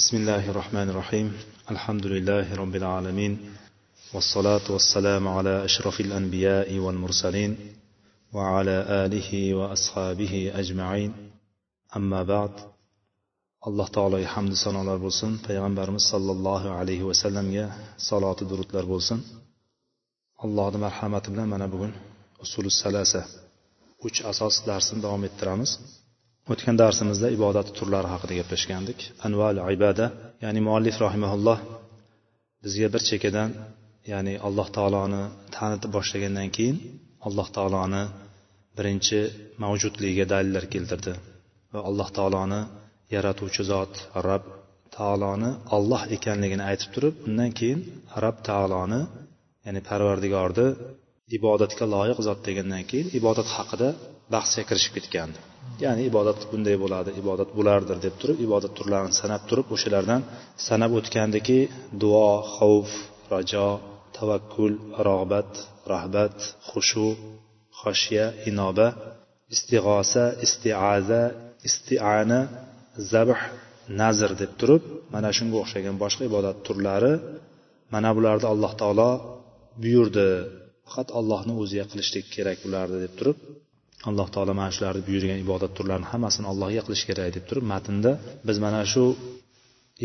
بسم الله الرحمن الرحيم الحمد لله رب العالمين والصلاة والسلام على أشرف الأنبياء والمرسلين وعلى آله وأصحابه أجمعين أما بعد الله تعالى الحمد صلى الله عليه وسلم في صلى الله عليه وسلم يا صلاة درود لربوسن الله دم رحمة بنا من أبوين أصول الثلاثة وش أساس درس دوام الترامس o'tgan darsimizda ibodat turlari haqida gaplashgandik. Anval ibada ya'ni muallif rahimaulloh bizga bir chekkadan ya'ni alloh taoloni tanitib boshlagandan keyin alloh taoloni birinchi mavjudligiga dalillar keltirdi va alloh taoloni yaratuvchi zot rob taoloni olloh ekanligini aytib turib undan keyin rab taoloni ya'ni parvardigorni ibodatga loyiq zot degandan keyin ibodat haqida bahsga kirishib ketgandi. Ya'ni ibodat bunday bo'ladi ibodat bulardir deb turib ibodat turlarini sanab turib o'shalardan sanab o'tgandiki duo xavf rajo tavakkul rog'bat rahbat xushu xoshiya inoba istig'osa istiaza istiana zabh nazr deb turib mana shunga o'xshagan boshqa ibodat turlari mana bularni alloh taolo buyurdi. Faqat allohni o'ziga qilishlik kerak bularni deb turib alloh taolo mana shularni buyurgan ibodat turlarini hammasini allohga qilish kerak deb turib matnda biz mana shu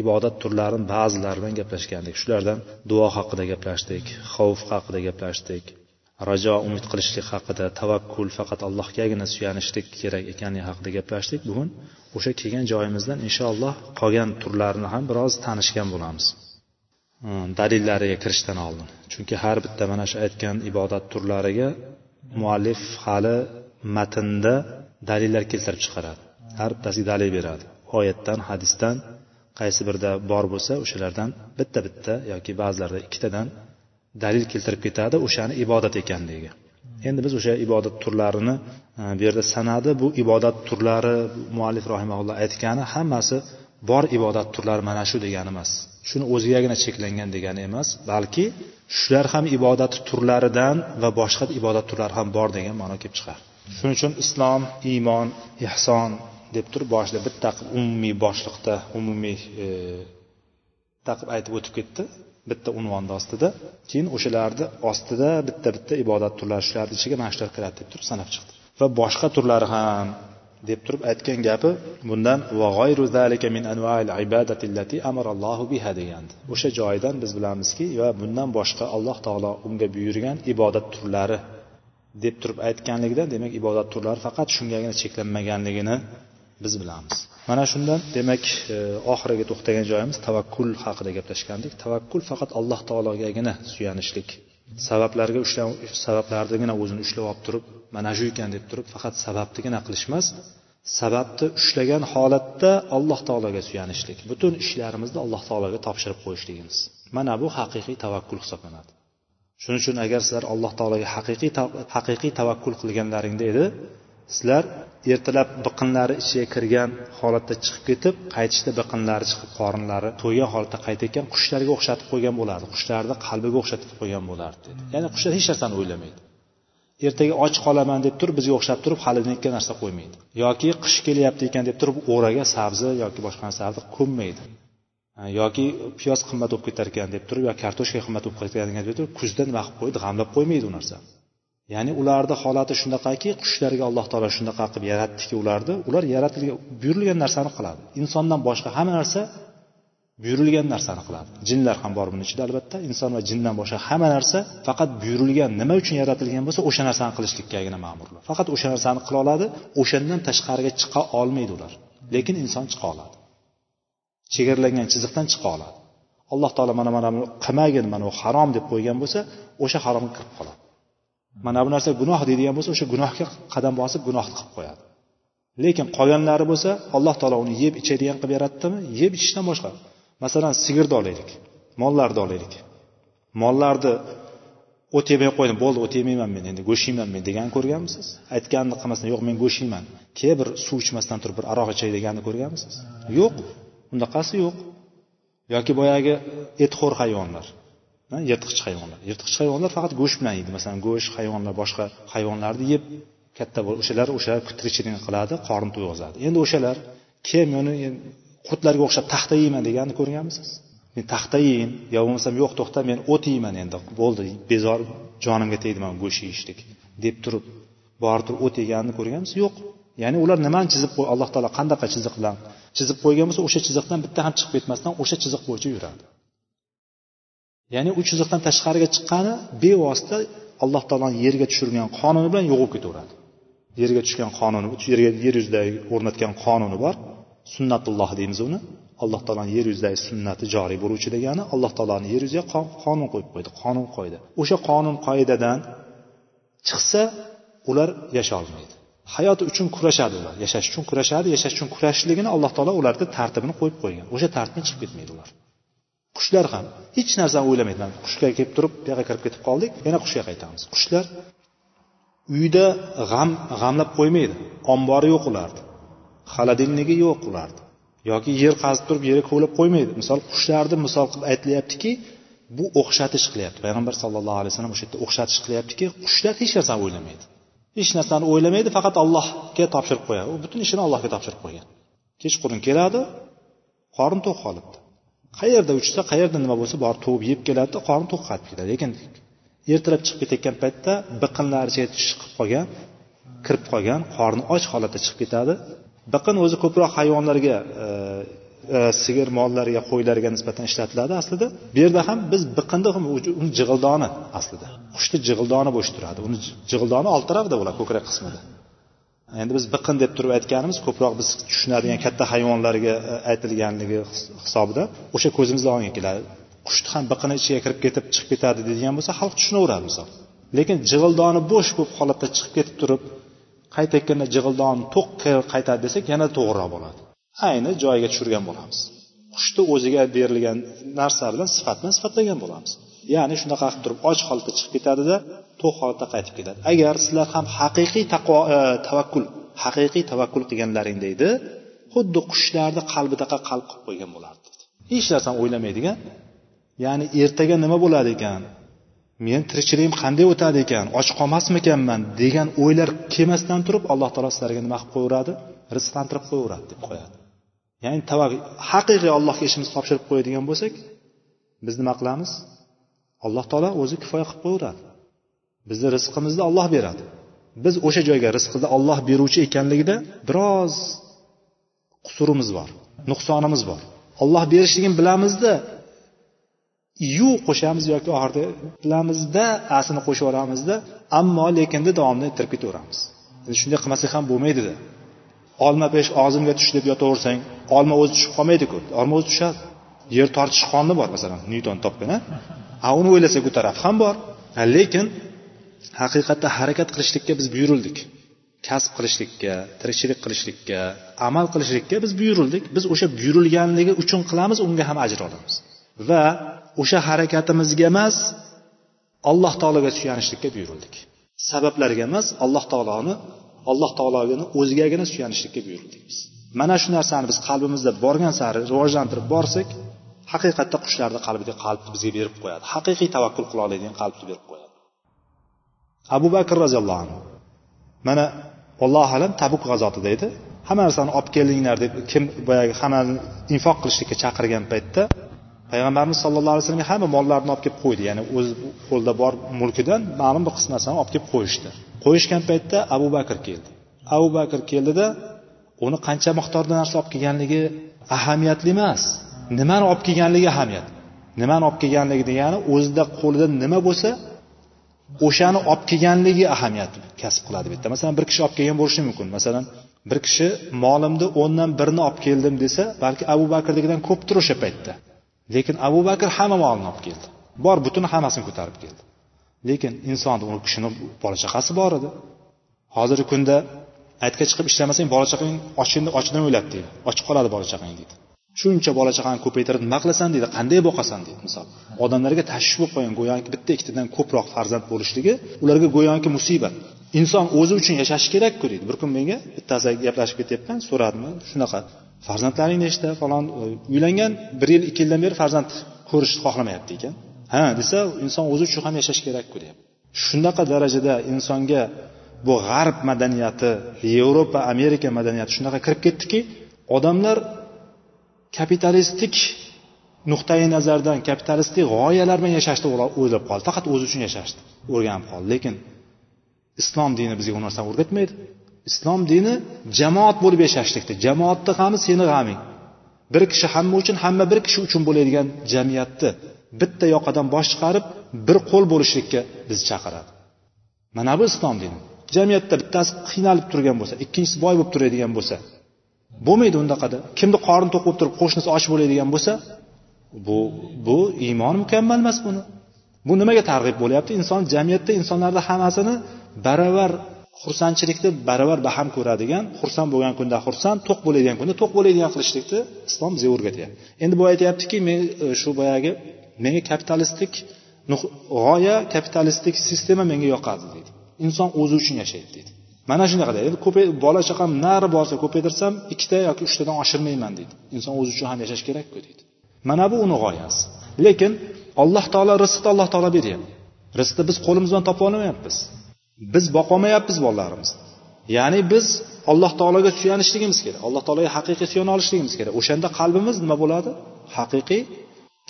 ibodat turlarini ba'zilari bilan gaplashgandik. Shulardan duo haqida gaplashdik xavf haqida gaplashdik rajo umid qilishlik haqida tavakkul faqat allohgagina suyanishlik kerak ekanligi haqida gaplashdik. Bugun o'sha kelgan joyimizdan inshaalloh qolgan turlarni ham biroz tanishgan bo'lamiz. Hmm, Dalillariga kirishdan oldin. Chunki har bitta mana shu aytgan ibodat turlariga muallif hali matnda dalillar keltirib chiqaradi. Har bittasiga dalil beradi. Oyatdan hadisdan qaysi birida bor bo'lsa o'shalardan bitta bitta yoki ba'zilarida ikkitadan dalil keltirib ketadi o'shani ibodat ekanligiga endi biz o'sha ibodat turlarini e, bu yerda sanadi bu ibodat turlari muallif rahimaulloh aytgani hammasi bor ibodat turlari mana shu degani emas shuni o'zigagina cheklangan degani emas balki shular ham ibodat turlaridan va boshqa ibodat turlari ham bor degan ma'no kelib chiqadi shuning uchun islom iymon ehson deb turib boshida bitta qilib umumiy boshliqda umumiy e, taqib aytib o'tib ketdi. Bitta unvonni ostida. Keyin o'shalarni ostida bitta bitta ibodat turlari shularni ichiga mana shular kiradi deb turib sanab chiqdi. Va boshqa turlari ham deb turib aytgan gapi bundan va zalika min ibadati allati biha degandi. O'sha joyidan biz bilamizki va bundan boshqa alloh taolo unga buyurgan ibodat turlari deb turib aytganligida demak ibodat turlari faqat shungagina cheklanmaganligini biz bilamiz. Mana shundan demak e, oxiriga to'xtagan joyimiz tavakkul haqida gaplashgandik. Tavakkul faqat alloh taologagina suyanishlik. Sabablarga ushla sabablarnigina o'zini ushlab olib turib mana shu ekan deb turib faqat sababnigina qilish emas sababni ushlagan holatda alloh taologa suyanishlik. Butun ishlarimizni alloh taologa topshirib qo'yishligimiz. Mana bu haqiqiy tavakkul hisoblanadi. Shuning uchun agar sizlar alloh taologa haqiqiy haqiqiy tavakkul qilganlaringda edi sizlar ertalab biqinlari ichiga kirgan holatda chiqib ketib qaytishda biqinlari chiqib qorinlari to'ygan holatda qaytayotgan qushlarga o'xshatib qo'ygan bo'lardi. Qushlarni qalbiga o'xshatib qo'ygan bo'lardi dedi. Ya'ni qushlar hech narsani o'ylamaydi. Ertaga och qolaman deb turib bizga o'xshab turib hali nekka narsa qo'ymaydi. Yoki qish kelyapti ekan deb turib o'raga sabzi yoki boshqa narsalarni ko'mmaydi yoki piyoz qimmat bo'lib ketar ekan deb turib yo kartoshka qimmat bo'lib ketar ekan deb turib kuzda nima qilib qo'ydi g'amlab qo'ymaydi u narsa. Ya'ni ularni holati shunaqaki qushlarga alloh taolo shunaqa qilib yaratdiki ularni ular yaratilgan buyurilgan narsani qiladi. Insondan boshqa hamma narsa buyurilgan narsani qiladi. Jinlar ham bor buni ichida albatta. Inson va jindan boshqa hamma narsa faqat buyurilgan nima uchun yaratilgan bo'lsa o'sha narsani qilishlikkagina ma'murlar. Faqat o'sha narsani qila oladi o'shandan tashqariga chiqa olmaydi ular. Lekin inson chiqa oladi. Chegaralangan chiziqdan chiqa oladi. Alloh taolo mana mana buni qilmagin mana bu harom deb qo'ygan bo'lsa o'sha haromga kirib qoladi. Mana bu narsa gunoh deydigan bo'lsa o'sha gunohga qadam bosib gunohni qilib qo'yadi. Lekin qolganlari bo'lsa alloh taolo uni yeb ichadigan qilib yaratdimi? Yeb ichishdan boshqa. Masalan sigirni olaylik mollarni olaylik mollarni o't yemay qo'ydim bo'ldi o't yemayman men endi go'sht yeyman men deganni ko'rganmisiz? Aytganini qilmasdan yo'q men go'sht yeyman keyin bir suv ichmasdan turib bir aroq ichay deganni ko'rganmisiz? Yo'q. Unaqasi yo'q. Yoki boyagi etxo'r hayvonlar yirtqich hayvonlar. Yirtqich hayvonlar faqat go'sht bilan yeydi. Masalan go'sht hayvonlar boshqa hayvonlarni yeb katta bo'lib o'shalar o'shalar tirikchilik qiladi qorin to'yg'izadi endi o'shalar kim uni e, qurtlarga o'xshab taxta yeyman deganini ko'rganmisiz? Men taxta yeyin yo bo'lmasam yo'q to'xta men o't yeyman endi. Bo'ldi bezor jonimga tegdi mana go'sht yeyishlik deb turib borib turib o't yeganini ko'rganmisiz? Yo'q. Ya'ni ular nimani chizib qo'y alloh taolo qanaqa chiziq bilan chizib qo'ygan bo'lsa o'sha chiziqdan bitta ham chiqib ketmasdan o'sha chiziq bo'yicha yuradi. Ya'ni u chiziqdan tashqariga chiqqani bevosita alloh taoloni yerga tushirgan qonuni bilan yo'qolib ketaveradi. Yerga tushgan qonuni yerga yer yuzida o'rnatgan qonuni bor. Sunnatulloh deymiz uni. Alloh taoloni yer yuzidagi sunnati joriy bo'luvchi degani alloh taoloni yer yuziga qonun qo'yib qo'ydi qonun qo'ydi. O'sha qonun qoidadan chiqsa ular yasholmaydi hayoti uchun kurashadi ular. Yashash uchun kurashadi yashash uchun kurashishligini alloh taolo ularni tartibini qo'yib qo'ygan. O'sha tartibdan chiqib ketmaydi ular. Qushlar ham hech narsani o'ylamaydi. Mana qushga kelib turib bu yoqqa kirib ketib qoldik yana qushga qaytamiz. Qushlar uyda g'am g'amlab qo'ymaydi. Ombori yo'q ularni холодильниги yo'q ularni yoki yer qazib turib yerga kovlab qo'ymaydi. Misol qushlarni misol qilib aytilyaptiki bu o'xshatish qilyapti. Payg'ambar sallallohu alayhi vasallam o'sha yerda o'xshatish qilyaptiki qushlar hech narsani o'ylamaydi. Hech narsani o'ylamaydi faqat allohga topshirib qo'yadi. U butun ishini allohga topshirib qo'ygan. Kechqurun keladi qorni to'q holatda qayerda uchsa qayerda nima bo'lsa borib tug'ib yeb keladida qorni to'q qaytib ketadi. Lekin ertalab chiqib ketayotgan paytda biqinlari chiqib qolgan kirib qolgan qorni och holatda chiqib ketadi. Biqin o'zi ko'proq hayvonlarga e, E, sigir mollariga qo'ylarga nisbatan ishlatiladi aslida. Bu yerda ham biz biqinni uni jig'ildoni aslida. Qushni jig'ildoni bo'sh turadi uni jig'ildoni old tarafida bo'ladi ko'krak qismida. Endi biz biqin deb turib aytganimiz ko'proq biz tushunadigan katta hayvonlarga e, aytilganligi hisobida o'sha ko'zimizni oldinga keladi. Qushni ham biqini ichiga kirib ketib chiqib ketadi deydigan bo'lsa xalq tushunaveradi misol. Lekin jig'ildoni bo'sh bo'lib holatda chiqib ketib turib qaytayotganda jig'ildoni to'q qaytadi desak yana to'g'riroq bo'ladi. Ayni joyiga tushirgan bo'lamiz. Qushni o'ziga berilgan narsa bilan sifat bilan sifatlagan bo'lamiz. Ya'ni shunaqa qilib turib och holatda chiqib ketadida to'q holatda qaytib keladi agar sizlar ham haqiqiy taqvo e, tavakkul haqiqiy tavakkul qilganlaringda edi xuddi qushlarni qalbidaqa qalb qilib qo'ygan bo'lardi. Hech narsani o'ylamaydigan ya'ni ertaga nima bo'ladi ekan? Men tirikchiligim qanday o'tadi ekan? Och qolmasmikanman degan o'ylar kelmasdan turib alloh taolo sizlarga nima qilib qo'yaveradi rizqlantirib qo'yaveradi deb qo'yadi. Ya'ni haqiqiy allohga ishimizni topshirib qo'yadigan bo'lsak biz nima qilamiz? Alloh taolo o'zi kifoya qilib qo'yaveradi. Bizni rizqimizni olloh beradi. Biz o'sha joyga rizqni olloh beruvchi ekanligida biroz qusurimiz bor nuqsonimiz bor. Olloh berishligini bilamizda yu qo'shamiz yoki oxirida bilamizda asini qo'shib yuboramizda ammo lekinda davomida ettirib ketaveramiz. Shunday qilmasak ham bo'lmaydida. Olma pesh og'zimga tush deb yotaversang olma o'zi tushib qolmaydiku. Olma o'zi tushadi. Yer tortish qonuni bor masalan nyuton topgan a uni o'ylasak u taraf ham bor. Lekin haqiqatda harakat qilishlikka biz buyurildik. Kasb qilishlikka tirikchilik qilishlikka amal qilishlikka biz buyurildik. Biz o'sha buyurilganligi uchun qilamiz unga ham ajr olamiz. Va o'sha harakatimizga emas alloh taologa suyanishlikka buyurildik. Sabablarga emas alloh taoloni alloh taologani o'zigagina suyanishlikka buyurildik biz. Mana shu narsani biz qalbimizda borgan sari rivojlantirib borsak haqiqatda qushlarni qalbiga qalb bizga berib qo'yadi. Haqiqiy tavakkul qila oladigan qalbni berib qo'yadi. Abu bakr roziyallohu anhu mana allohu alam tabuk g'azotida edi. Hamma narsani olib kelinglar deb kim boyagi hammani infoq qilishlikka chaqirgan paytda payg'ambarimiz sallallohu alayhi vasallamga hamma mollarini olib kelib qo'ydi. Ya'ni o'z qo'lida bor mulkidan ma'lum bir qism narsani olib kelib qo'yishdi. Qo'yishgan paytda abu bakr keldi. Abu bakr keldida uni qancha miqdorda narsa olib kelganligi ahamiyatli emas. Nimani olib kelganligi ahamiyat. Nimani olib kelganligi degani o'zida qo'lida nima bo'lsa o'shani olib kelganligi ahamiyat kasb qiladi bu yerda. Masalan bir kishi olib kelgan bo'lishi mumkin. Masalan bir kishi molimni o'ndan birini olib keldim desa balki abu bakrnikidan ko'pdir o'sha paytda. Lekin abu bakr hamma molini olib keldi. Bor butun hammasini ko'tarib keldi. Lekin insonni u kishini bola chaqasi bor edi. Hozirgi kunda aytga chiqib ishlamasang bola chaqang ochini ochidan o'ladi deydi ochib qoladi bola chaqang deydi. Shuncha bola chaqani ko'paytirib nima qilasan deydi qanday boqasan deydi. Misol odamlarga tashvish bo'lib qolgan go'yoki bitta ikkitadan ko'proq farzand bo'lishligi ularga go'yoki musibat. Inson o'zi uchun yashashi kerakku deydi. Bir kun menga bittasi gaplashib ketyapman so'radimi? Shunaqa. Farzandlaring nechta falon e, uylangan bir yil ikki yildan beri farzand ko'rishni xohlamayapti ekan. Ha desa inson o'zi uchun ham yashash kerakku deyapti. Shunaqa darajada insonga bu g'arb madaniyati yevropa amerika madaniyati shunaqa kirib ketdiki odamlar kapitalistik nuqtai nazardan kapitalistik g'oyalar bilan yashashni o'ylab qoldi. Faqat o'zi uchun yashashni o'rganib qoldi. Lekin islom dini bizga bu narsani o'rgatmaydi. Islom dini jamoat bo'lib yashashlikda jamoatni g'ami seni g'aming bir kishi hamma uchun hamma bir kishi uchun bo'ladigan jamiyatni bitta yoqadan bosh chiqarib bir qo'l bo'lishlikka bizni chaqiradi. Mana bu islom dini. Jamiyatda bittasi qiynalib turgan bo'lsa ikkinchisi boy bo'lib turadigan bo'lsa bo'lmaydi undaqada. Kimni qorni to'q bo'lib turib qo'shnisi och bo'ladigan bo'lsa bu bu iymon mukammal emas buni. Bu nimaga targ'ib bo'lyapti? Inson jamiyatda insonlarni hammasini baravar xursandchilikni baravar baham ko'radigan xursand bo'lgan kunda xursand to'q bo'ladigan kunda to'q bo'ladigan qilishlikni islom bizga o'rgatyapti. Endi bu aytyaptiki men e, shu boyagi menga kapitalistik g'oya kapitalistik sistema menga yoqadi deydi. Inson o'zi uchun yashaydi deydi. Mana shunaqa deydi ko'pay bola chaqam nari borsa ko'paytirsam ikkita yoki uchtadan oshirmayman deydi. Inson o'zi uchun ham yashash kerakku deydi. Mana bu uni g'oyasi. Lekin alloh taolo rizqni alloh taolo beryapti. Rizqni biz qo'limiz bilan topa olmayapmiz. Biz boqolmayapmiz bolalarimizni ya'ni biz alloh taologa suyanishligimiz kerak. Alloh taologa haqiqiy suyana olishligimiz kerak. O'shanda qalbimiz nima bo'ladi? Haqiqiy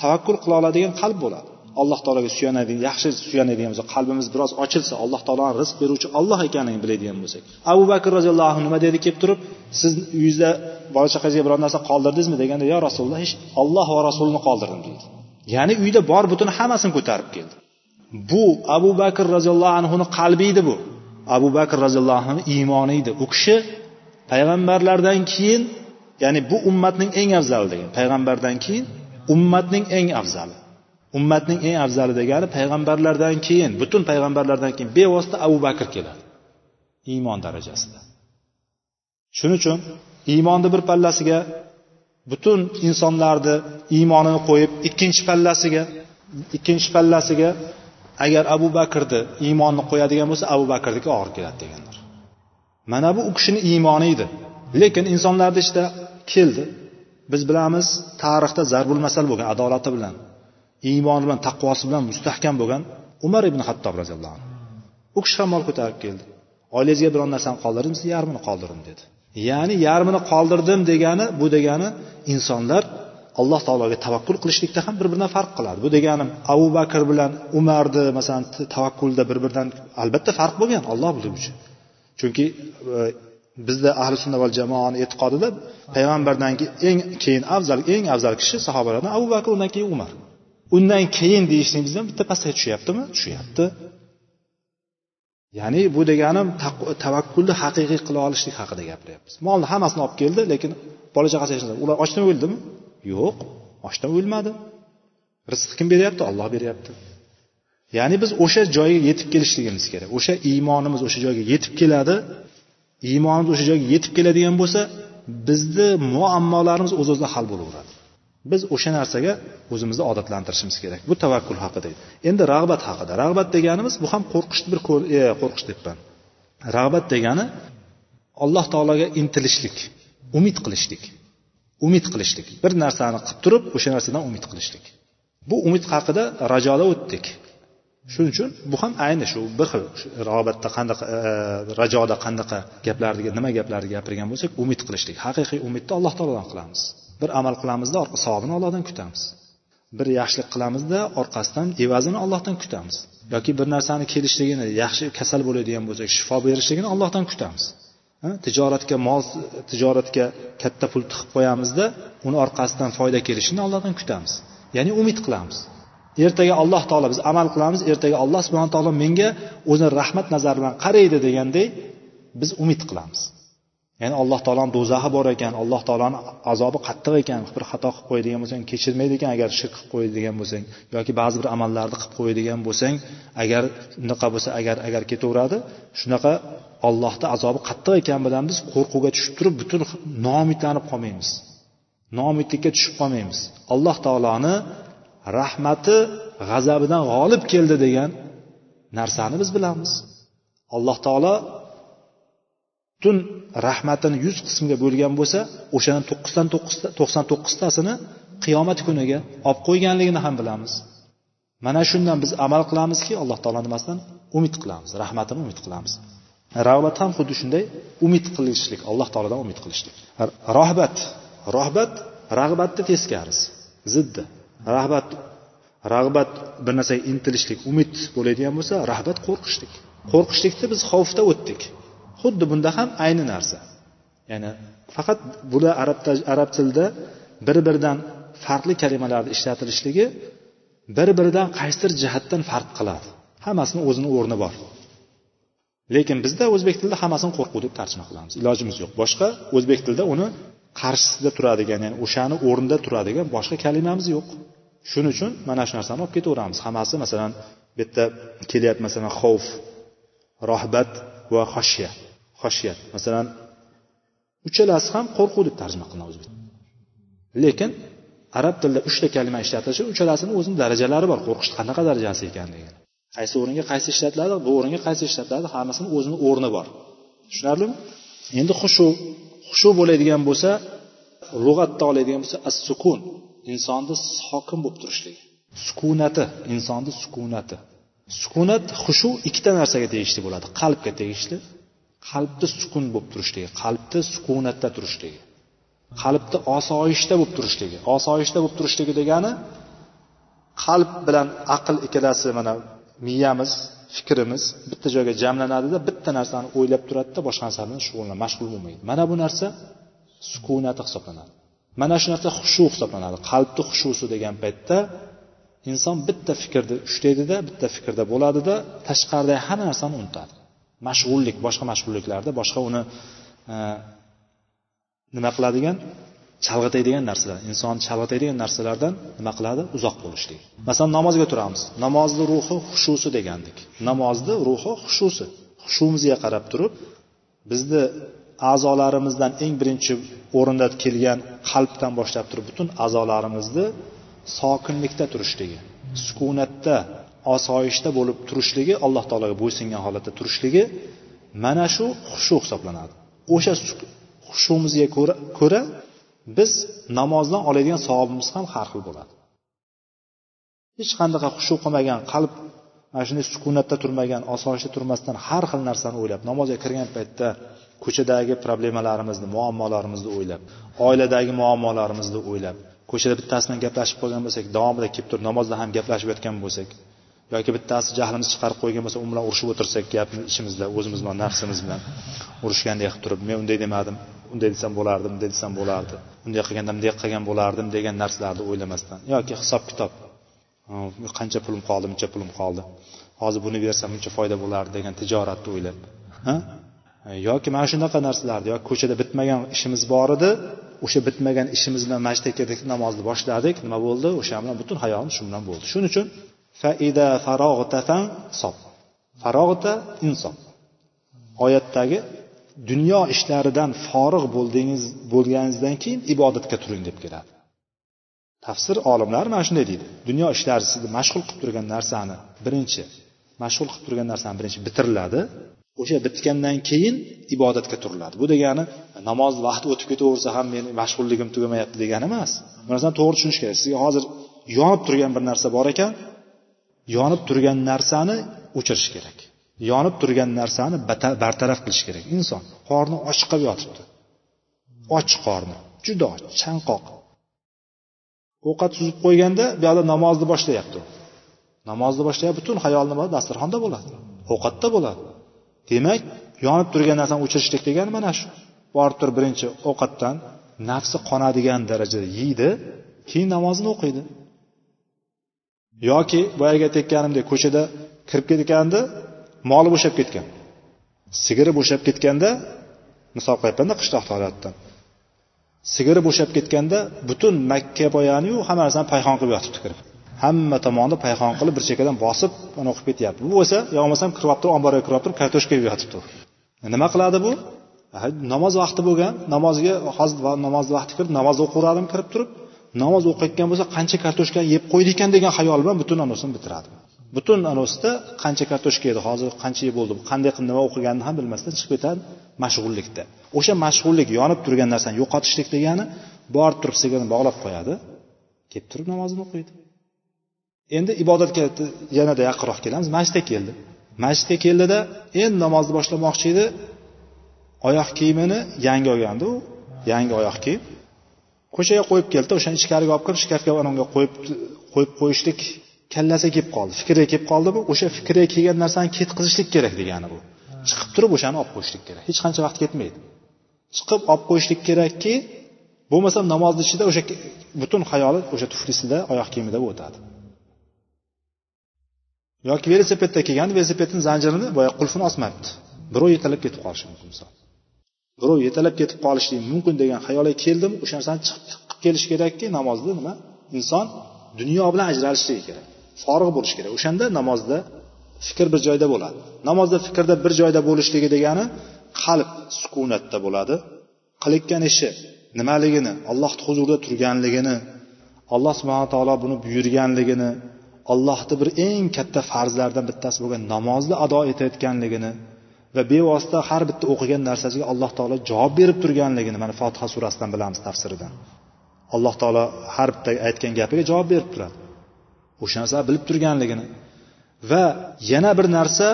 tavakkul qila oladigan qalb bo'ladi. Alloh taologa suyanadigan yaxshi suyanadigan bo'lsak qalbimiz biroz ochilsa alloh taoloni rizq beruvchi olloh ekanini biladigan bo'lsak. Abu bakr roziyallohu anhu nima dedi? Kelib turib siz uyingizda bola chaqangizga biror narsa qoldirdingizmi? deganda yo rasululloh hech olloh va rasulini qoldirdim. deydi. Ya'ni uyda bor butun hammasini ko'tarib keldi. Bu abu bakr roziyallohu anhuni qalbi edi bu. Abu bakr roziyallohu anhu iymoni edi u kishi payg'ambarlardan keyin ya'ni bu ummatning eng afzali degan payg'ambardan keyin ummatning eng afzali. Ummatning eng afzali degani payg'ambarlardan keyin butun payg'ambarlardan keyin bevosita abu bakr keladi. Iymon darajasida. Shuning uchun iymonni bir pallasiga butun insonlarni iymonini qo'yib ikkinchi pallasiga ikkinchi pallasiga agar abu bakrni iymonni qo'yadigan bo'lsa abu bakrniki og'ir keladi deganlar. Mana bu u kishini iymoni edi. Lekin insonlarni ichida keldi. Biz bilamiz tarixda zarbul masal bo'lgan adolati bilan iymoni bilan taqvosi bilan mustahkam bo'lgan umar ibn hattob roziyallohu anhu. U kishi ham mol ko'tarib keldi. Oilangizga biron narsani qoldirdimsiz yarmini qoldirdim dedi. Ya'ni yarmini qoldirdim degani bu degani insonlar alloh taologa tavakkul qilishlikda ham bir biridan farq qiladi. Bu deganim abu bakr bilan umarni masalan tavakkulda bir biridan albatta farq bo'lgan olloh biluvchi chunki e, bizda ahli sunna va jamoani e'tiqodida payg'ambardan eng keyin afzal eng afzal kishi sahobalardan abu bakr undan keyin umar. Undan keyin deyishligimizdan bitta pastga tushyaptimi? Tushyapti. Ya'ni bu deganim tavakkulni haqiqiy qila olishlik haqida gapiryapmiz. Molni hammasini olib keldi lekin bola chaqasi ular ochdan o'ldimi? Yo'q ochdan o'lmadi. Rizq kim beryapti? Olloh beryapti. Ya'ni biz o'sha joyga yetib kelishligimiz kerak. O'sha iymonimiz o'sha joyga yetib keladi. Iymonimiz o'sha joyga yetib keladigan bo'lsa bizni muammolarimiz o'z o'zidan hal bo'laveradi. Biz o'sha narsaga o'zimizni odatlantirishimiz kerak. Bu tavakkul haqida. Endi rag'bat haqida. Rag'bat deganimiz bu ham qo'rqishni bir e, qo'rqish debman. Rag'bat degani alloh taologa intilishlik umid qilishlik umid qilishlik. Bir narsani qilib turib o'sha narsadan umid qilishlik. Bu umid haqida rajoda o'tdik. Shuning uchun bu ham ayni shu bir xil rag'batda qanaqa e, e, rajoda qanaqa gaplarni nima gaplarni gapirgan bo'lsak umid qilishlik. Haqiqiy umidni alloh taolodan qilamiz. Bir amal qilamizda savobini ollohdan kutamiz. Bir yaxshilik qilamizda orqasidan evazini ollohdan kutamiz. Yoki bir narsani kelishligini yaxshi kasal bo'ladigan bo'lsak shifo berishligini ollohdan kutamiz. Tijoratga mol tijoratga katta pul tiqib qo'yamizda uni orqasidan foyda kelishini allohdan kutamiz. Ya'ni umid qilamiz. Ertaga alloh taolo biz amal qilamiz ertaga alloh subhana taolo menga o'zini rahmat nazari bilan qaraydi deganday biz umid qilamiz. Ya'ni alloh taoloni do'zaxi bor ekan alloh taoloni azobi qattiq ekan bir xato qilib qo'yadigan bo'lsang kechirmaydi ekan agar shirk qilib qo'yadigan bo'lsang yoki ba'zi bir amallarni qilib qo'yadigan bo'lsang agar unaqa bo'lsa agar agar ketaveradi shunaqa ollohni azobi qattiq ekan bilan biz qo'rquvga tushib turib butun noumidlanib qolmaymiz. Noumidlikka tushib qolmaymiz. Alloh taoloni rahmati g'azabidan g'olib keldi degan narsani biz bilamiz. Alloh taolo butun rahmatini yuz qismga bo'lgan bo'lsa o'shani to'qqizdan to'qson to'qqiztasini qiyomat kuniga olib qo'yganligini ham bilamiz. Mana shundan biz amal qilamizki alloh taolo nimasidan? Umid qilamiz rahmatini umid qilamiz. Rag'bat ham xuddi shunday umid qilishlik alloh taolodan umid qilishlik. Rohbat rohbat rag'batni teskarisi ziddi. Rag'bat rag'bat bir narsaga intilishlik umid bo'ladigan bo'lsa rahbat qo'rqishlik. Qo'rqishlikni biz xavfda o'tdik. Xuddi bunda ham ayni narsa. Ya'ni faqat bular arab arab tilida bir biridan farqli kalimalarni ishlatilishligi bir biridan qaysidir jihatdan farq qiladi. Hammasini o'zini o'rni bor. Lekin bizda o'zbek tilida hammasini qo'rquv deb tarjima qilamiz. Ilojimiz yo'q. Boshqa o'zbek tilida uni qarshisida turadigan ya'ni o'shani o'rnida turadigan boshqa kalimamiz yo'q. Shuning uchun mana shu narsani olib ketaveramiz. Hammasi masalan bu yerda kelyapti masalan xavf rohbat va xoshya xoshiyat masalan uchalasi ham qo'rquv deb tarjima qilinadi o'zbek. Lekin arab tilida uchta kalima ishlatilishi uchalasini o'zini darajalari bor. Qo'rqishni qanaqa darajasi ekanligi qaysi o'ringa qaysi ishlatiladi bu o'ringa qaysi ishlatiladi hammasini o'zini o'rni bor. Tushunarlimi? Endi xushu xushu bo'ladigan bo'lsa lug'atda oladigan bo'lsa as sukun insonni sokin bo'lib turishligi. Sukunati insonni sukunati. Sukunat xushu ikkita narsaga tegishli bo'ladi. Qalbga tegishli qalbni sukun bo'lib turishligi qalbni sukunatda turishligi qalbni osoyishta bo'lib turishligi osoyishta bo'lib turishligi degani qalb bilan aql ikkalasi mana miyamiz fikrimiz bitta joyga jamlanadida bitta narsani o'ylab turadida boshqa narsa bilan shug'ullanadi mashg'ul bo'lmaydi. Mana bu narsa sukunati hisoblanadi. Mana shu narsa xushu hisoblanadi. Qalbni xushusi degan paytda inson bitta fikrni ushlaydida bitta fikrda bo'ladida tashqaridagi hamma narsani unutadi. Mashg'ullik boshqa mashg'ulliklarda boshqa uni e, nima qiladigan? Chalg'itadigan narsalar. Insonni chalg'itadigan narsalardan nima qiladi? Uzoq bo'lishlik. Masalan namozga turamiz. Namozni ruhi xushusi degandik. Namozni ruhi xushusi. Xushumizga qarab turib bizni a'zolarimizdan eng birinchi o'rinda kelgan qalbdan boshlab turib butun a'zolarimizni sokinlikda turishligi sukunatda osoyishta bo'lib turishligi alloh taologa bo'ysungan holatda turishligi mana shu xushu hisoblanadi. O'sha xushumizga ko'ra biz namozdan oladigan savobimiz ham har xil bo'ladi. Hech qanaqa xushu qilmagan qalb mana shunday sukunatda turmagan osoyishta turmasdan har xil narsani o'ylab namozga kirgan paytda ko'chadagi problemalarimizni muammolarimizni o'ylab oiladagi muammolarimizni o'ylab ko'chada bittasi bilan gaplashib qolgan bo'lsak davomida kelib turib namozda ham gaplashib yotgan bo'lsak yoki bittasi jahlimiz chiqarib qo'ygan bo'lsa u bilan urushib o'tirsak gap ichimizda o'zimiz bilan nafsimiz bilan urushgandek qilib turib men unday demadim unday desam bo'lardi bunday desam bo'lardi bunday qilganda bunday qilgan bo'lardim degan narsalarni o'ylamasdan yoki hisob kitob. Qancha pulim qoldi buncha pulim qoldi hozir buni bersam buncha foyda bo'lardi degan tijoratni o'ylab. Yoki mana shunaqa narsalarni yoki ko'chada bitmagan ishimiz bor edi o'sha bitmagan ishimiz bilan masjidga kirdik namozni boshladik nima bo'ldi? O'sha bilan butun hayotim shu bilan bo'ldi. Shuning uchun faida farog'ta sob farog'ta insob oyatdagi dunyo ishlaridan forig' bo'ldingiz bo'lganingizdan keyin ibodatga turing deb keladi. Tafsir olimlari mana shunday deydi. Dunyo ishlari sizni mashg'ul qilib turgan narsani birinchi mashg'ul qilib turgan narsani birinchi bitiriladi. O'sha bitgandan keyin ibodatga turiladi. Bu degani namoz vaqti o'tib ketaversa ham meni mashg'ulligim tugamayapti degani emas. Bu narsani to'g'ri tushunish kerak. Sizga hozir yonib turgan bir narsa bor ekan yonib turgan narsani o'chirish kerak. Yonib turgan narsani bartaraf qilish kerak. Inson qorni ochiq qilib yotibdi. Och qorni juda och chanqoq. Ovqat suzib qo'yganda bu yoqda namozni boshlayapti. Namozni boshlayapti butun xayol nima dasturxonda bo'ladi ovqatda bo'ladi. Demak yonib turgan narsani o'chirishlik degani mana shu. Borib turib birinchi ovqatdan nafsi qonadigan darajada yeydi keyin namozini o'qiydi. Yoki boyagi aytayotganimdek ko'chada kirib ketganda moli bo'shab ketgan. Sigiri bo'shab ketganda misol qilyapmanda qishloqda holatda sigiri bo'shab ketganda butun makka boyaniyu hamma narsani payhon qilib yotibdi kirib. Hamma tomonni payhon qilib bir chekkadan bosib mana o'qib ketyapti. Bu bo'lsa yo bo'lmasam kirib olib turib omborga kirib olib turib kartoshka yeb yotibdi nima qiladi bu? Namoz vaqti bo'lgan namozga hozir namozni vaqti kirib namoz o'qiverardim kirib turib namoz o'qiyotgan bo'lsa qancha kartoshka yeb qo'ydi ekan degan xayol bilan butun anosini bitiradi. Butun anosida qancha kartoshka yedi hozir qancha yeb bo'ldi qanday qilib nima o'qiganini ham bilmasdan chiqib ketadi mashg'ullikda. O'sha mashg'ullik yonib turgan narsani yo'qotishlik degani borib turib sigirni bog'lab qo'yadi kelib turib namozini o'qiydi. Endi ibodatga yanada yaqinroq kelamiz. Masjidga keldi. Masjidga keldida endi namozni boshlamoqchi edi. Oyoq kiyimini yangi olgandi u. Yangi oyoq kiyim ko'chaga qo'yib keldi o'shani ichkariga olib kirib shkafga anavga qo'yib qo'yib qo'yishlik kallasiga kelib qoldi fikriga kelib qoldimi o'sha fikriga kelgan narsani ketqizishlik kerak degani bu. Chiqib turib o'shani olib qo'yishlik kerak. Hech qancha vaqt ketmaydi. Chiqib olib qo'yishlik kerakki bo'lmasam namozni ichida o'sha butun xayoli o'sha tuflisida oyoq kiyimida o'tadi. Yoki velosipedda kelgan velosipedni zanjirini boya qulfini osmabdi. Birov yetalab ketib qolishi mumkin misol. Birov yetalab ketib qolishligi mumkin degan xayolga keldim. O'sha narsani chiqib qilib kelish kerakki namozda nima? Inson dunyo bilan ajralishligi kerak forig' bo'lishi kerak. O'shanda namozda fikr bir joyda bo'ladi. Namozda fikrda bir joyda bo'lishligi degani qalb sukunatda bo'ladi. Qilayotgan ishi nimaligini allohni huzurida turganligini alloh subhana taolo buni buyurganligini allohni bir eng katta farzlaridan bittasi bo'lgan namozni ado etayotganligini va bevosita har bitta o'qigan narsasiga alloh taolo javob berib turganligini mana fotiha surasidan bilamiz tafsiridan. Alloh taolo har bitta aytgan gapiga javob berib turadi. O'sha narsani bilib turganligini. Va yana bir narsa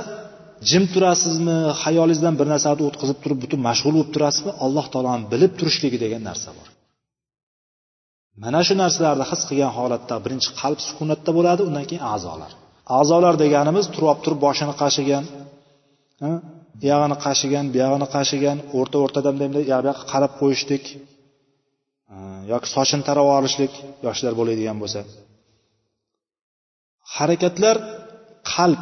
jim turasizmi xayolingizdan bir narsani o'tkazib turib butun mashg'ul bo'lib turasizmi alloh taoloni bilib turishligi degan narsa bor. Mana shu narsalarni his qilgan holatda birinchi qalb sukunatda bo'ladi undan keyin a'zolar. A'zolar deganimiz turib olib turib boshini qashigan buyog'ini qashigan buyog'ini qashigan o'rta o'rtadan bunday bu yoqqa qarab qo'yishlik yoki sochini tarab olishlik yoshlar bo'ladigan bo'lsa. Harakatlar qalb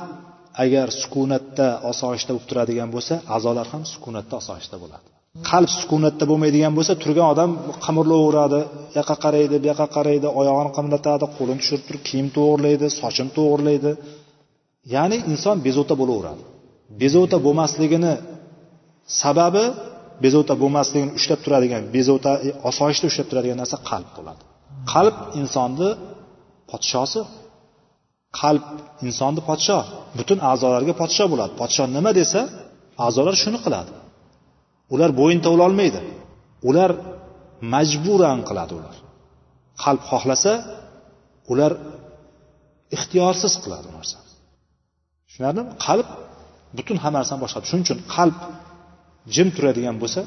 agar sukunatda osoyishta bo'lib turadigan bo'lsa a'zolar ham sukunatda osoyishta bo'ladi. Qalb sukunatda bo'lmaydigan bo'lsa turgan odam qimirlayveradi u yoqqa qaraydi bu yoqqa qaraydi oyog'ini qimlatadi qo'lini tushirib turib kiyim to'g'irlaydi sochini to'g'irlaydi. Ya'ni inson bezovta bo'laveradi. Bezovta bo'lmasligini sababi bezovta bo'lmasligini ushlab turadigan bezovta e, osoyishta ushlab turadigan narsa qalb bo'ladi. Qalb insonni podshosi qalb insonni podsho butun a'zolarga podsho bo'ladi. Podsho nima desa a'zolar shuni qiladi. Ular bo'yin tovlolmaydi ular majburan qiladi ular. Qalb xohlasa ular ixtiyorsiz qiladi bu narsani. Tushunarlimi? Qalb butun hamma narsani boshqaradi shuning uchun qalb jim turadigan bo'lsa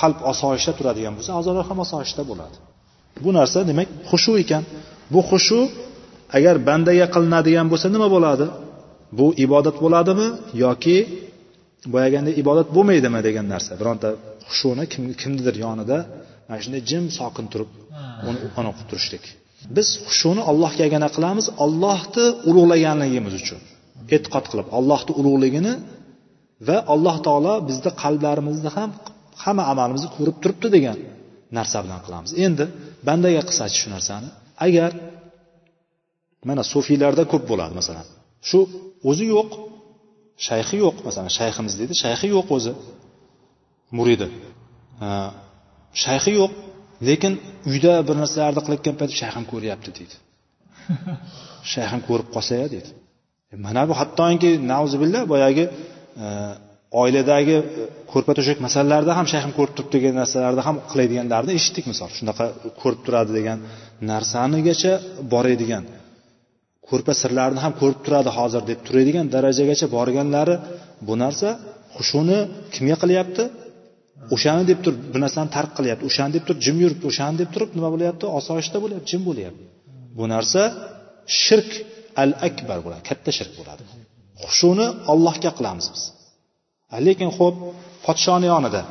qalb osoyishta turadigan bo'lsa a'zolar ham osoyishta bo'ladi. Bu narsa demak xushu ekan. Bu xushu agar bandaga qilinadigan bo'lsa nima bo'ladi? Bu ibodat bo'ladimi yoki boyaganda ibodat bo'lmaydimi degan narsa. Bironta xushuni kim, kimnidir yonida mana shunday jim sokin turib uni uni o'qib turishlik. Biz xushuni allohga yagona qilamiz ollohni ulug'laganligimiz uchun e'tiqod qilib allohni ulug'ligini va alloh taolo bizni qalblarimizni ham hamma amalimizni ko'rib turibdi degan narsa bilan qilamiz. Endi bandaga qilsachi shu narsani? Agar mana sufiylarda ko'p bo'ladi masalan shu o'zi yo'q shayxi yo'q masalan shayximiz deydi shayxi yo'q o'zi muridi. Shayxi yo'q lekin uyda bir narsalarni qilayotgan paytda shayxim ko'ryapti deydi. Shayxim ko'rib qolsa deydi. e, mana bu hattoki nauzubillah boyagi e, oiladagi e, ko'rpa to'shak masalalarida ham shayxim ko'rib turibdi degan narsalarda ham qiladiganlarni eshitdik misol. Shunaqa ko'rib turadi degan narsanigacha boradigan ko'rpa sirlarini ham ko'rib turadi hozir deb turadigan darajagacha borganlari bu narsa hushuni kimga qilyapti? O'shani deb turib bir narsani tark qilyapti. O'shani deb turib jim yuribdi o'shani deb turib nima bo'lyapti? Osoyishta bo'lyapti jim bo'lyapti. Bu narsa shirk al akbar bo'ladi katta shirk bo'ladi. Xushuni ollohga qilamiz biz. Lekin ho'p podshoni yonida.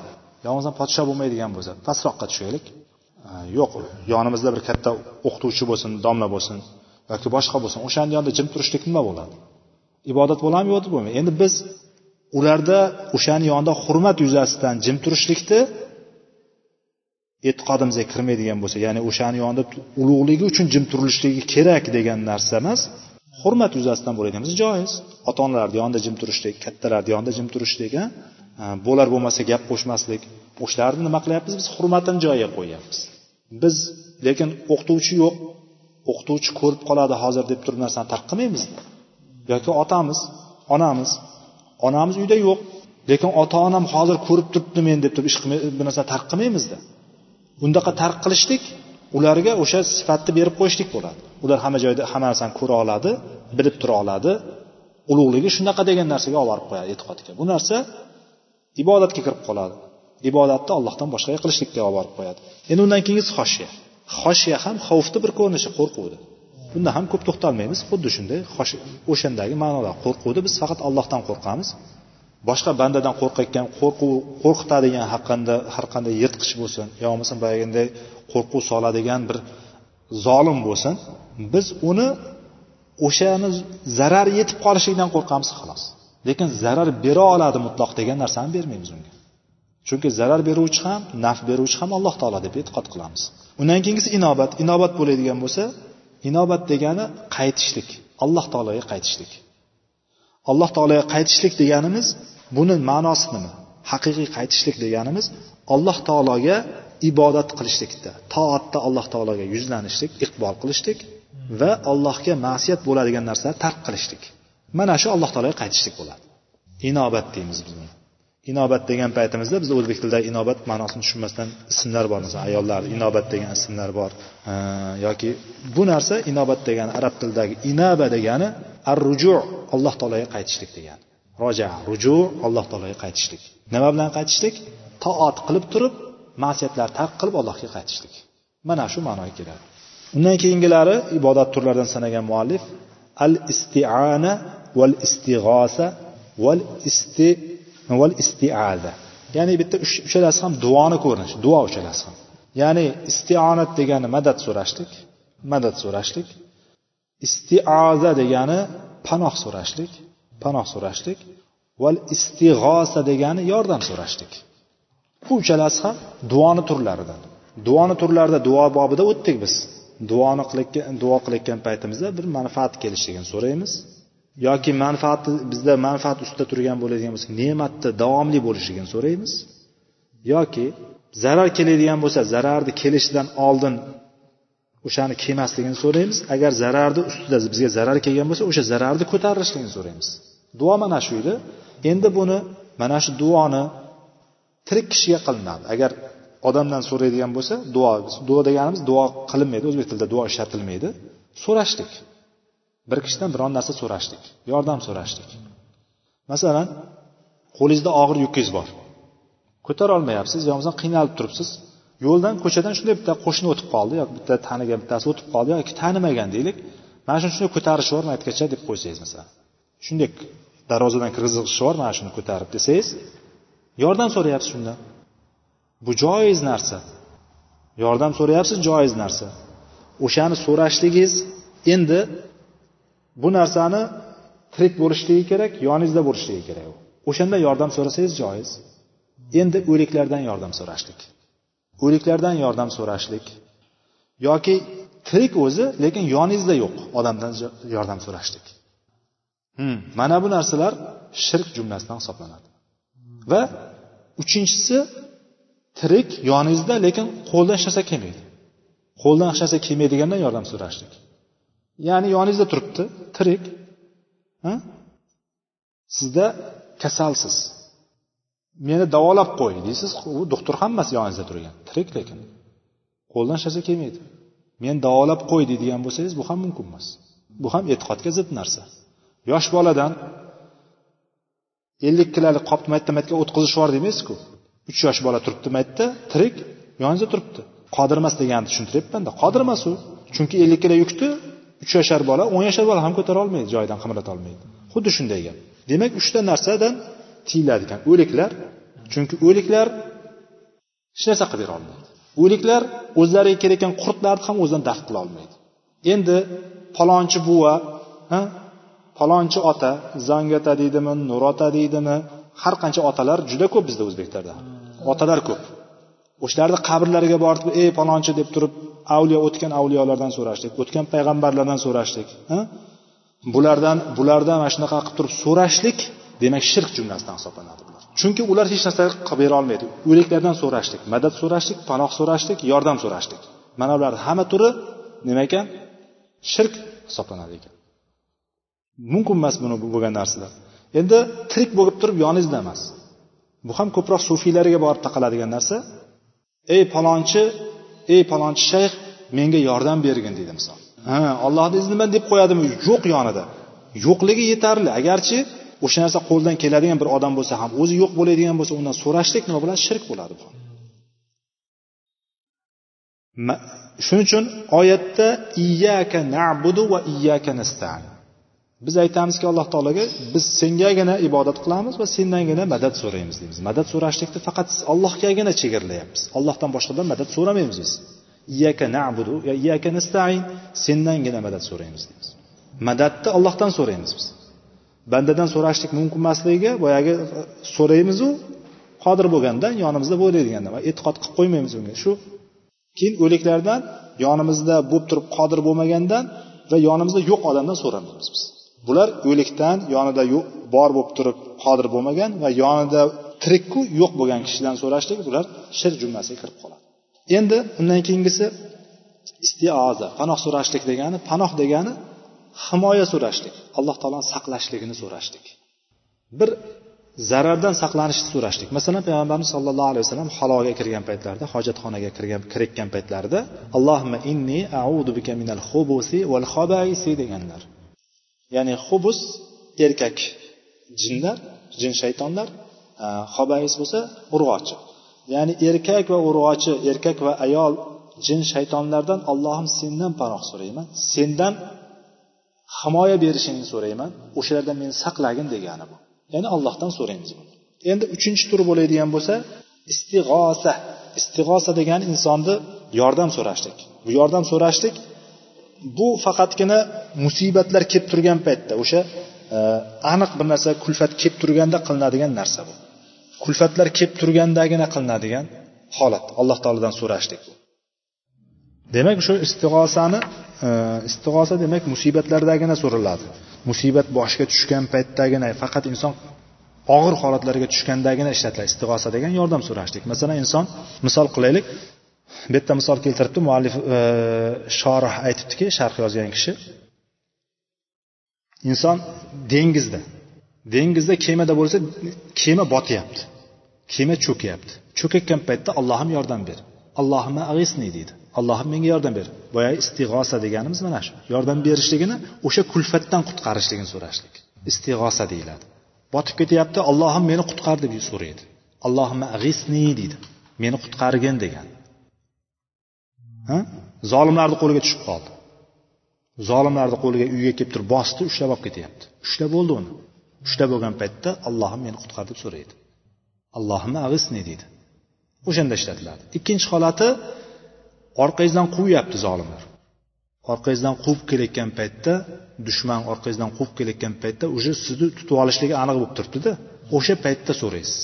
Yolg'izdan podsho bo'lmaydigan bo'lsa pastroqqa tushaylik. Yo'q yonimizda bir katta o'qituvchi bo'lsin domla bo'lsin yoki boshqa bo'lsin o'shani yonida jim turishlik nima bo'ladi? Ibodat bo'ladimi yo'q bo'lmaydi. Endi biz ularda o'shani yonida hurmat yuzasidan jim turishlikni e'tiqodimizga kirmaydigan bo'lsa ya'ni o'shani yonida ulug'ligi uchun jim turilishligi kerak degan narsa emas hurmat yuzasidan bo'ladigan bo'lsa joiz. Ota onalarni yonida jim turishlik kattalarni yonida jim turishlik bo'lar bo'lmasa gap qo'shmaslik. O'shalarni nima qilyapmiz? Biz hurmatini joyiga qo'yyapmiz biz lekin o'qituvchi yo'q. O'qituvchi ko'rib qoladi hozir deb turib narsani tark qilmaymiz yoki otamiz onamiz. Onamiz uyda yo'q. Lekin ota onam hozir ko'rib turibdi meni deb turib ish qilmay bu narsani tark qilmaymizda undaqa tark qilishlik ularga o'sha sifatni berib qo'yishlik bo'ladi. Ular hamma joyda hamma narsani ko'ra oladi bilib tura oladi. Ulug'ligi shunaqa degan narsaga olib borib qo'yadi e'tiqodga bu narsa ibodatga kirib qoladi. Ibodatni allohdan boshqaga qilishlikka olib borib qo'yadi. Endi undan keyingisi xoshiya. Xoshiya ham xavfni bir ko'rinishi qo'rquvni bunda ham ko'p to'xtalmaymiz. Xuddi shunday o'shandagi ma'noda qo'rquvni biz faqat allohdan qo'rqamiz. Boshqa bandadan qo'rqayotgan qo'rquv qo'rqitadigan har qanday har qanday yirtqich bo'lsin yo bo'lmasam boyagiday qo'rquv soladigan bir zolim bo'lsin biz uni o'shani zarar yetib qolishidan qo'rqamiz xolos. Lekin zarar bera oladi mutloq degan narsani bermaymiz unga. Chunki zarar beruvchi ham naf beruvchi ham alloh taolo deb e'tiqod qilamiz. Undan keyingisi inobat. Inobat bo'ladigan bo'lsa inobat degani qaytishlik. Alloh taologa qaytishlik. Alloh taologa qaytishlik deganimiz buni ma'nosi nima? Haqiqiy qaytishlik deganimiz alloh taologa ibodat qilishlikda toatda alloh taologa yuzlanishlik iqbol qilishlik va allohga ma'siyat bo'ladigan narsalarni tark qilishlik. Mana shu alloh taologa qaytishlik bo'ladi. Inobat deymiz biz buni. Inobat degan paytimizda biz o'zbek tilida inobat ma'nosini tushunmasdan ismlar bor masalan ayollar inobat degan ismlar bor. Yoki bu narsa inobat degani arab tilidagi inaba degani ar ruju alloh taologa qaytishlik degani. Roja ruju alloh taologa qaytishlik. Nima bilan qaytishlik? Toat qilib turib ma'siyatlarni tark qilib allohga qaytishlik. Mana shu ma'noga keladi. Undan keyingilari ibodat turlaridan sanagan muallif al isti'ana val istig'osa val isti val istiaza ya'ni bitta uchalasi ham duoni ko'rinishi duo uchalasi ham. Ya'ni istionat degani madad so'rashlik madad so'rashlik. Istiaza degani panoh so'rashlik panoh so'rashlik. Val istig'osa degani yordam so'rashlik. Bu uchalasi ham duoni turlaridan. Duoni turlarida duo bobida o'tdik biz. Duoni qilayotgan duo qilayotgan paytimizda bir manfaat kelishligini so'raymiz. Yoki manfaati bizda manfaat ustida turgan bo'ladigan bo'lsa ne'matni davomli bo'lishligini so'raymiz. Yoki zarar keladigan bo'lsa zararni kelishidan oldin o'shani kelmasligini so'raymiz. Agar zararni ustida bizga zarar kelgan bo'lsa o'sha zararni ko'tarilishligini so'raymiz. Duo mana shu edi endi buni mana shu duoni tirik kishiga qilinadi. Agar odamdan so'raydigan bo'lsa duo duo deganimiz duo qilinmaydi o'zbek tilida duo ishlatilmaydi. So'rashlik. Bir kishidan biron narsa so'rashlik yordam so'rashlik. Masalan qo'lingizda og'ir yukingiz bor. Ko'tara olmayapsiz yo bo'lmasam qiynalib turibsiz. Yo'ldan ko'chadan shunday bitta qo'shni o'tib qoldi yoki bitta tanigan bittasi o'tib qoldi yoki tanimagan deylik. Mana shuni shunday ko'tarishi bor maytgacha deb qo'ysangiz masalan. Shunday darvozadan kirgizg'ishi bor mana shuni ko'tarib desangiz yordam so'rayapsiz shundan bu joiz narsa. Yordam so'rayapsiz joiz narsa. O'shani so'rashligingiz endi bu narsani tirik bo'lishligi kerak yoningizda bo'lishligi kerak u. O'shanda yordam so'rasangiz joiz. Endi o'liklardan yordam so'rashlik. O'liklardan yordam so'rashlik. Yoki tirik o'zi lekin yoningizda yo'q odamdan yordam so'rashlik. Hmm. mana bu narsalar shirk jumlasidan hisoblanadi. Va uchinchisi tirik yoningizda lekin qo'ldan hech narsa kelmaydi. Qo'ldan hech narsa kelmaydigandan yordam so'rashlik. Ya'ni yoningizda turibdi tirik. Sizda kasalsiz. Meni davolab qo'y deysiz u doktor ham emas yoningizda turgan. Tirik lekin. Qo'ldan hech narsa kelmaydi. Meni davolab qo'y deydigan bo'lsangiz bu ham mumkin emas. Bu ham e'tiqodga zid narsa. Yosh boladan ellik kilolik qopni maytda maytga o'tqizib yubordi emasku uch yosh bola turibdi maytda tirik yoningizda turibdi. Qodir emas deganni tushuntiryapmanda qodir emas u chunki ellik kilo yukni uch yashar bola o'n yashar bola ham ko'tara olmaydi joyidan qimirlata olmaydi. Xuddi shunday gap. Demak uchta narsadan tiyiladi ekan o'liklar chunki o'liklar hech narsa qilib bera olmaydi. O'liklar o'zlariga kelayotgan qurtlarni ham o'zidan daf qila olmaydi. Endi palonchi buva palonchi ota zangata deydimi nur ota deydimi har qancha otalar juda ko'p bizda o'zbeklarda. Otalar ko'p. O'shalarni qabrlariga borib ey palonchi deb turib avliyo o'tgan avliyolardan so'rashlik o'tgan payg'ambarlardan so'rashlik bulardan bulardan mana shunaqa qilib turib so'rashlik demak shirk jumlasidan hisoblanadi bular. Chunki ular hech narsa qilib bera olmaydi. O'liklardan so'rashlik madad so'rashlik panoh so'rashlik yordam so'rashlik mana bularni hamma turi nima ekan? Shirk hisoblanadi ekan. Mumkin emas buni bo'lgan narsalar. Endi tirik bo'lib turib yoningizda emas. Bu ham ko'proq sufiylarga borib taqaladigan narsa. Ey palonchi ey palonchi shayx menga yordam bergin deydi misol. Ha ollohni izni bilan deb qo'yadimi? Yo'q yonida. Yo'qligi yetarli. Agarchi o'sha narsa qo'ldan keladigan bir odam bo'lsa ham o'zi yo'q bo'ladigan bo'lsa undan so'rashlik nima bo'ladi? Shirk bo'ladi bu shuning uchun oyatda iyyaka na'budu va iyyaka nastain biz aytamizki alloh taologa biz sengagina ibodat qilamiz va sendangina madad so'raymiz deymiz. Madad so'rashlikni faqat allohgagina chegaralayapmiz allohdan boshqadan madad so'ramaymiz biz. Iyyaka na'budu va iyyaka nastain sendangina madad so'raymiz deymiz. Madadni allohdan so'raymiz biz. Bandadan so'rashlik mumkin emasligiga boyagi so'raymizu qodir bo'lganda yonimizda bo'laydiganda e'tiqod qilib qo'ymaymiz unga shu keyin o'liklardan yonimizda bo'lib turib qodir bo'lmagandan va yonimizda yo'q odamdan so'ramaymiz biz. Bular o'likdan yonida bor bo'lib turib qodir bo'lmagan va yonida tirikku yo'q bo'lgan kishidan so'rashlik bular shir jumlasiga kirib qoladi. Endi undan keyingisi istioza panoh so'rashlik degani panoh degani himoya so'rashlik alloh taoloni saqlashligini so'rashlik. Bir zarardan saqlanishni so'rashlik. Masalan payg'ambarimiz sollallohu alayhi vasallam haloga kirgan paytlarida hojatxonaga kirgan kirayotgan paytlarida allohimma inni audu bika minal xubusi val xobaisi deganlar. Ya'ni xubus erkak jinlar jin shaytonlar e, xobais bo'lsa urg'ochi. Ya'ni erkak va urg'ochi erkak va ayol jin shaytonlardan allohim sendan panoh so'rayman. Sendan himoya berishingni so'rayman. O'shalardan meni saqlagin degani bu. Ya'ni allohdan so'raymiz buni. Endi uchinchi tur bo'ladigan bo'lsa istig'osa. Istig'osa degani insonni yordam so'rashlik. Bu yordam so'rashlik bu faqatgina musibatlar kelib turgan paytda o'sha e, aniq bir narsa kulfat kelib turganda qilinadigan narsa bu. Kulfatlar kelib turgandagina qilinadigan holat. Alloh taolodan so'rashlik demak shu istig'osani e, istig'osa demak musibatlardagina so'raladi musibat boshiga tushgan paytdagina faqat inson og'ir holatlarga tushgandagina ishlatiladi. Istig'osa degan yordam so'rashlik masalan inson misol qilaylik bu yerda misol keltiribdi muallif e, shorih aytibdiki sharh yozgan kishi. Inson dengizda dengizda kemada bo'lsa kema botyapti kema cho'kyapti. Cho'kayotgan paytda allohim yordam ber. Allohimma ag'isni deydi. Allohim menga yordam ber. Boyagi istig'osa deganimiz mana shu. Yordam berishligini o'sha kulfatdan qutqarishligini so'rashlik. Istig'osa deyiladi. Botib ketyapti allohim meni qutqar deb so'raydi. Allohimma ag'isni deydi. Meni qutqargin degan. Zolimlarni qo'liga tushib qoldi. Zolimlarni qo'liga uyga kelib turib bosdi ushlab olib ketyapti. Ushlab bo'ldi uni. Ushlab bo'lgan paytda allohim meni qutqar deb so'raydi. Allohimni ag'isni deydi? O'shanda ishlatiladi ikkinchi holati orqangizdan quvyapti zolimlar. Orqangizdan quvib kelayotgan paytda dushman orqangizdan quvib kelayotgan paytda уже sizni tutib olishligi aniq bo'lib turibdida. O'sha paytda so'raysiz.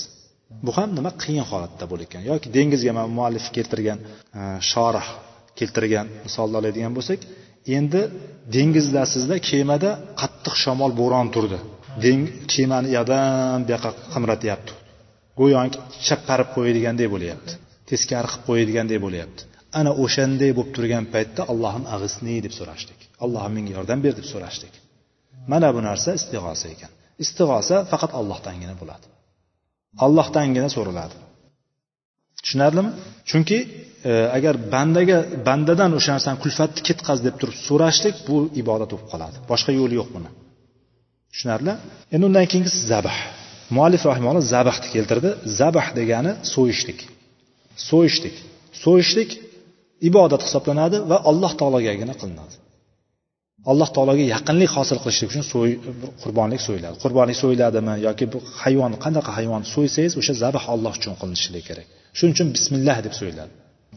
Bu ham nima qiyin holatda bo'layotgan yoki dengizga mana muallif keltirgan e, shorih keltirgan misolni oladigan bo'lsak endi dengizdasizda kemada qattiq shamol bo'ron turdi. Kemani u bu yoqqa qimratyapti. Go'yoki chapparib qo'yadiganday bo'lyapti teskari qilib qo'yadiganday bo'lyapti. Ana o'shanday bo'lib turgan paytda allohim ag'isni deb so'rashdik? Allohim menga yordam ber deb so'rashdik. Mana bu narsa istig'osa ekan. Istig'osa faqat allohdangina bo'ladi. Allohdangina so'raladi tushunarlimi? Chunki E, agar bandaga bandadan o'sha narsani kulfatni ketkaz deb turib so'rashlik bu ibodat bo'lib qoladi. Boshqa yo'li yo'q buni. Tushunarli? Endi undan keyingisi zabh muallif rahimalloh zabhni keltirdi. Zabh degani so'yishlik. So'yishlik. So'yishlik ibodat hisoblanadi va alloh taologagina qilinadi. Alloh taologa yaqinlik hosil qilishlik uchun so'y qurbonlik so'yiladi. Qurbonlik so'yiladimi yoki bu hayvon qanaqa hayvon so'ysangiz o'sha zabh alloh uchun qilinishi kerak. Shuning uchun bismillah deb so'yiladi.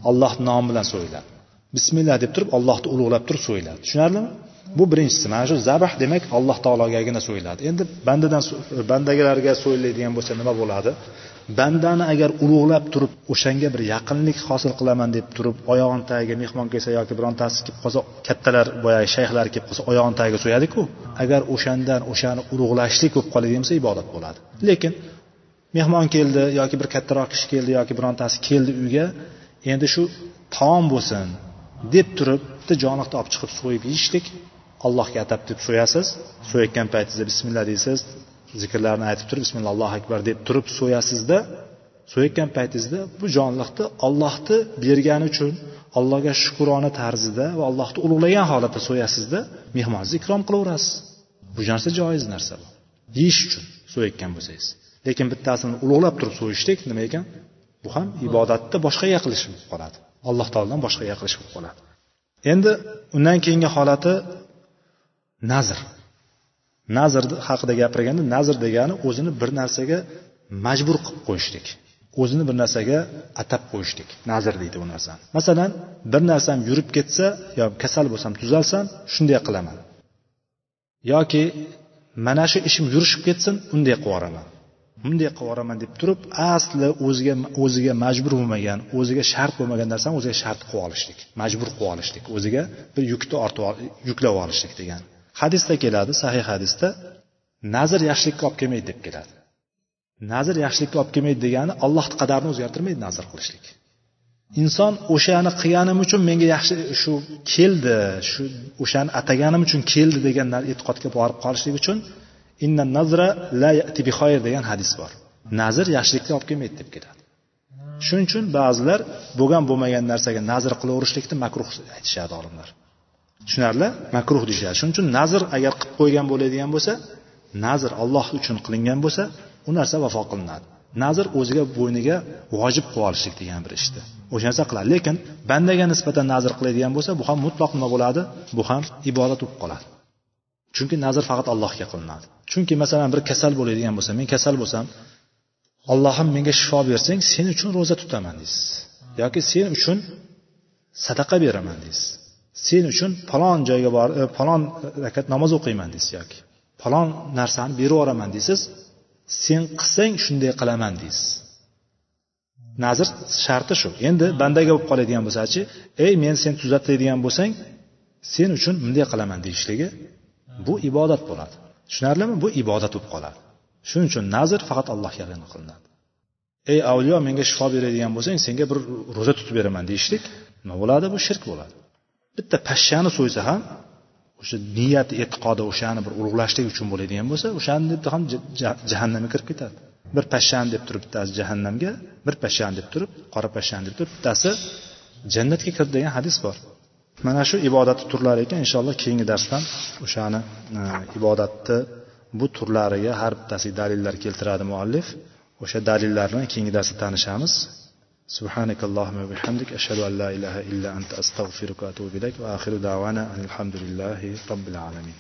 Alloh nomi bilan so'yiladi bismillah deb turib allohni ulug'lab turib so'yiladi tushunarlimi? Bu birinchisi. Mana shu zabh demak alloh taologagina so'yiladi endi bandadan e, bandalarga so'yiladigan bo'lsa nima bo'ladi? Bandani agar ulug'lab turib o'shanga bir yaqinlik hosil qilaman deb turib oyog'ini tagiga mehmon kelsa yoki birontasi kelib qolsa kattalar boyagi shayxlar kelib qolsa oyog'ini tagiga so'yadiku. Agar o'shandan o'shani ulug'lashlik bo'lib qoladigan bo'lsa ibodat bo'ladi. Lekin mehmon keldi yoki bir kattaroq kishi keldi yoki birontasi keldi uyga endi shu taom bo'lsin deb turib bitta joniqni olib chiqib so'yib yeyishlik allohga atab deb so'yasiz. So'yayotgan paytingizda bismillah deysiz zikrlarni aytib turib bismillah allohu akbar deb turib so'yasizda so'yayotgan paytingizda bu jonliqni ollohni bergani uchun allohga shukrona tarzida va allohni ulug'lagan holatda so'yasizda mehmoningizni ikrom qilaverasiz. Bu narsa joiz narsa. Bu yeyish uchun so'yayotgan bo'lsangiz. Lekin bittasini ulug'lab turib so'yishlik nima ekan? Bu ham ibodatni boshqaga qilish bo'lib qoladi. Alloh taolodan boshqaga qilish bo'lib qoladi. Endi undan keyingi holati nazr. Nazr haqida gapirganda nazr degani o'zini bir narsaga majbur qilib qo'yishlik. O'zini bir narsaga atab qo'yishlik. Nazr deydi bu narsani. Masalan bir narsam yurib ketsa yo kasal bo'lsam tuzalsam shunday qilaman. Yoki mana shu ishim yurishib ketsin unday qilib yuboraman. Bunday qilib yuboraman deb turib asli o'ziga o'ziga majbur bo'lmagan o'ziga shart bo'lmagan narsani o'ziga shart qilib olishlik majbur qilib olishlik o'ziga bir yukni ortib yuklab olishlik degan hadisda keladi sahih hadisda nazr yaxshilikka olib kelmaydi deb keladi. Nazr yaxshilikka olib kelmaydi degani allohni qadarini o'zgartirmaydi nazr qilishlik. Inson o'shani qilganim uchun menga yaxshi shu keldi shu o'shani ataganim uchun keldi degan e'tiqodga borib qolishlik uchun inna nazra la yati bi xoyr degan hadis bor. Nazr yaxshilikka olib kelmaydi deb keladi. Shuning uchun ba'zilar bo'lgan bo'lmagan narsaga nazr qilaverishlikni makruh aytishadi olimlar. Tushunarli? Makruh deyishadi. Shuning uchun nazr agar qilib qo'ygan bo'ladigan bo'lsa nazr alloh uchun qilingan bo'lsa u narsa vafo qilinadi. Nazr o'ziga bo'yniga vojib qilib olishlik degan bir ishni o'sha narsa qiladi. Lekin bandaga nisbatan nazr qiladigan bo'lsa bu ham mutloq nima bo'ladi? Bu ham ibodat bo'lib qoladi. Chunki nazr faqat allohga qilinadi. Chunki masalan bir kasal bo'ladigan bo'lsa men kasal bo'lsam allohim menga shifo bersang sen uchun ro'za tutaman deysiz. Yoki sen uchun sadaqa beraman deysiz. Sen uchun falon joyga borib e, falon rakat namoz o'qiyman deysiz yoki falon narsani berib yuboraman deysiz. Sen qilsang shunday qilaman deysiz. Nazr sharti shu. Endi bandaga bo'lib qoladigan bo'lsachi ey men sen tuzatadigan bo'lsang sen uchun bunday qilaman deyishligi bu ibodat bo'ladi. Tushunarlimi? Bu ibodat bo'lib qoladi. Shuning uchun nazr faqat allohga qilinadi. Ey avliyo menga shifo beradigan bo'lsang senga bir ro'za tutib beraman deyishlik nima bo'ladi? Bu shirk bo'ladi. Bitta pashshani so'ysa ham o'sha niyat e'tiqodi o'shani bir ulug'lashlik uchun bo'ladigan bo'lsa o'shani deb ham jahannamga kirib ketadi. Bir pashshani deb turib bittasi jahannamga bir pashshani deb turib qora pashshani deb turib bittasi jannatga kirdi degan hadis bor. mana shu ibodatni turlari ekan inshaalloh keyingi darsdan o'shani e, ibodatni bu turlariga har bittasiga dalillar keltiradi muallif o'sha dalillarni keyingi darsda tanishamiz سبحانك اللهم وبحمدك أشهد أن لا إله إلا أنت أستغفرك وأتوب إليك وآخر دعوانا أن الحمد لله رب العالمين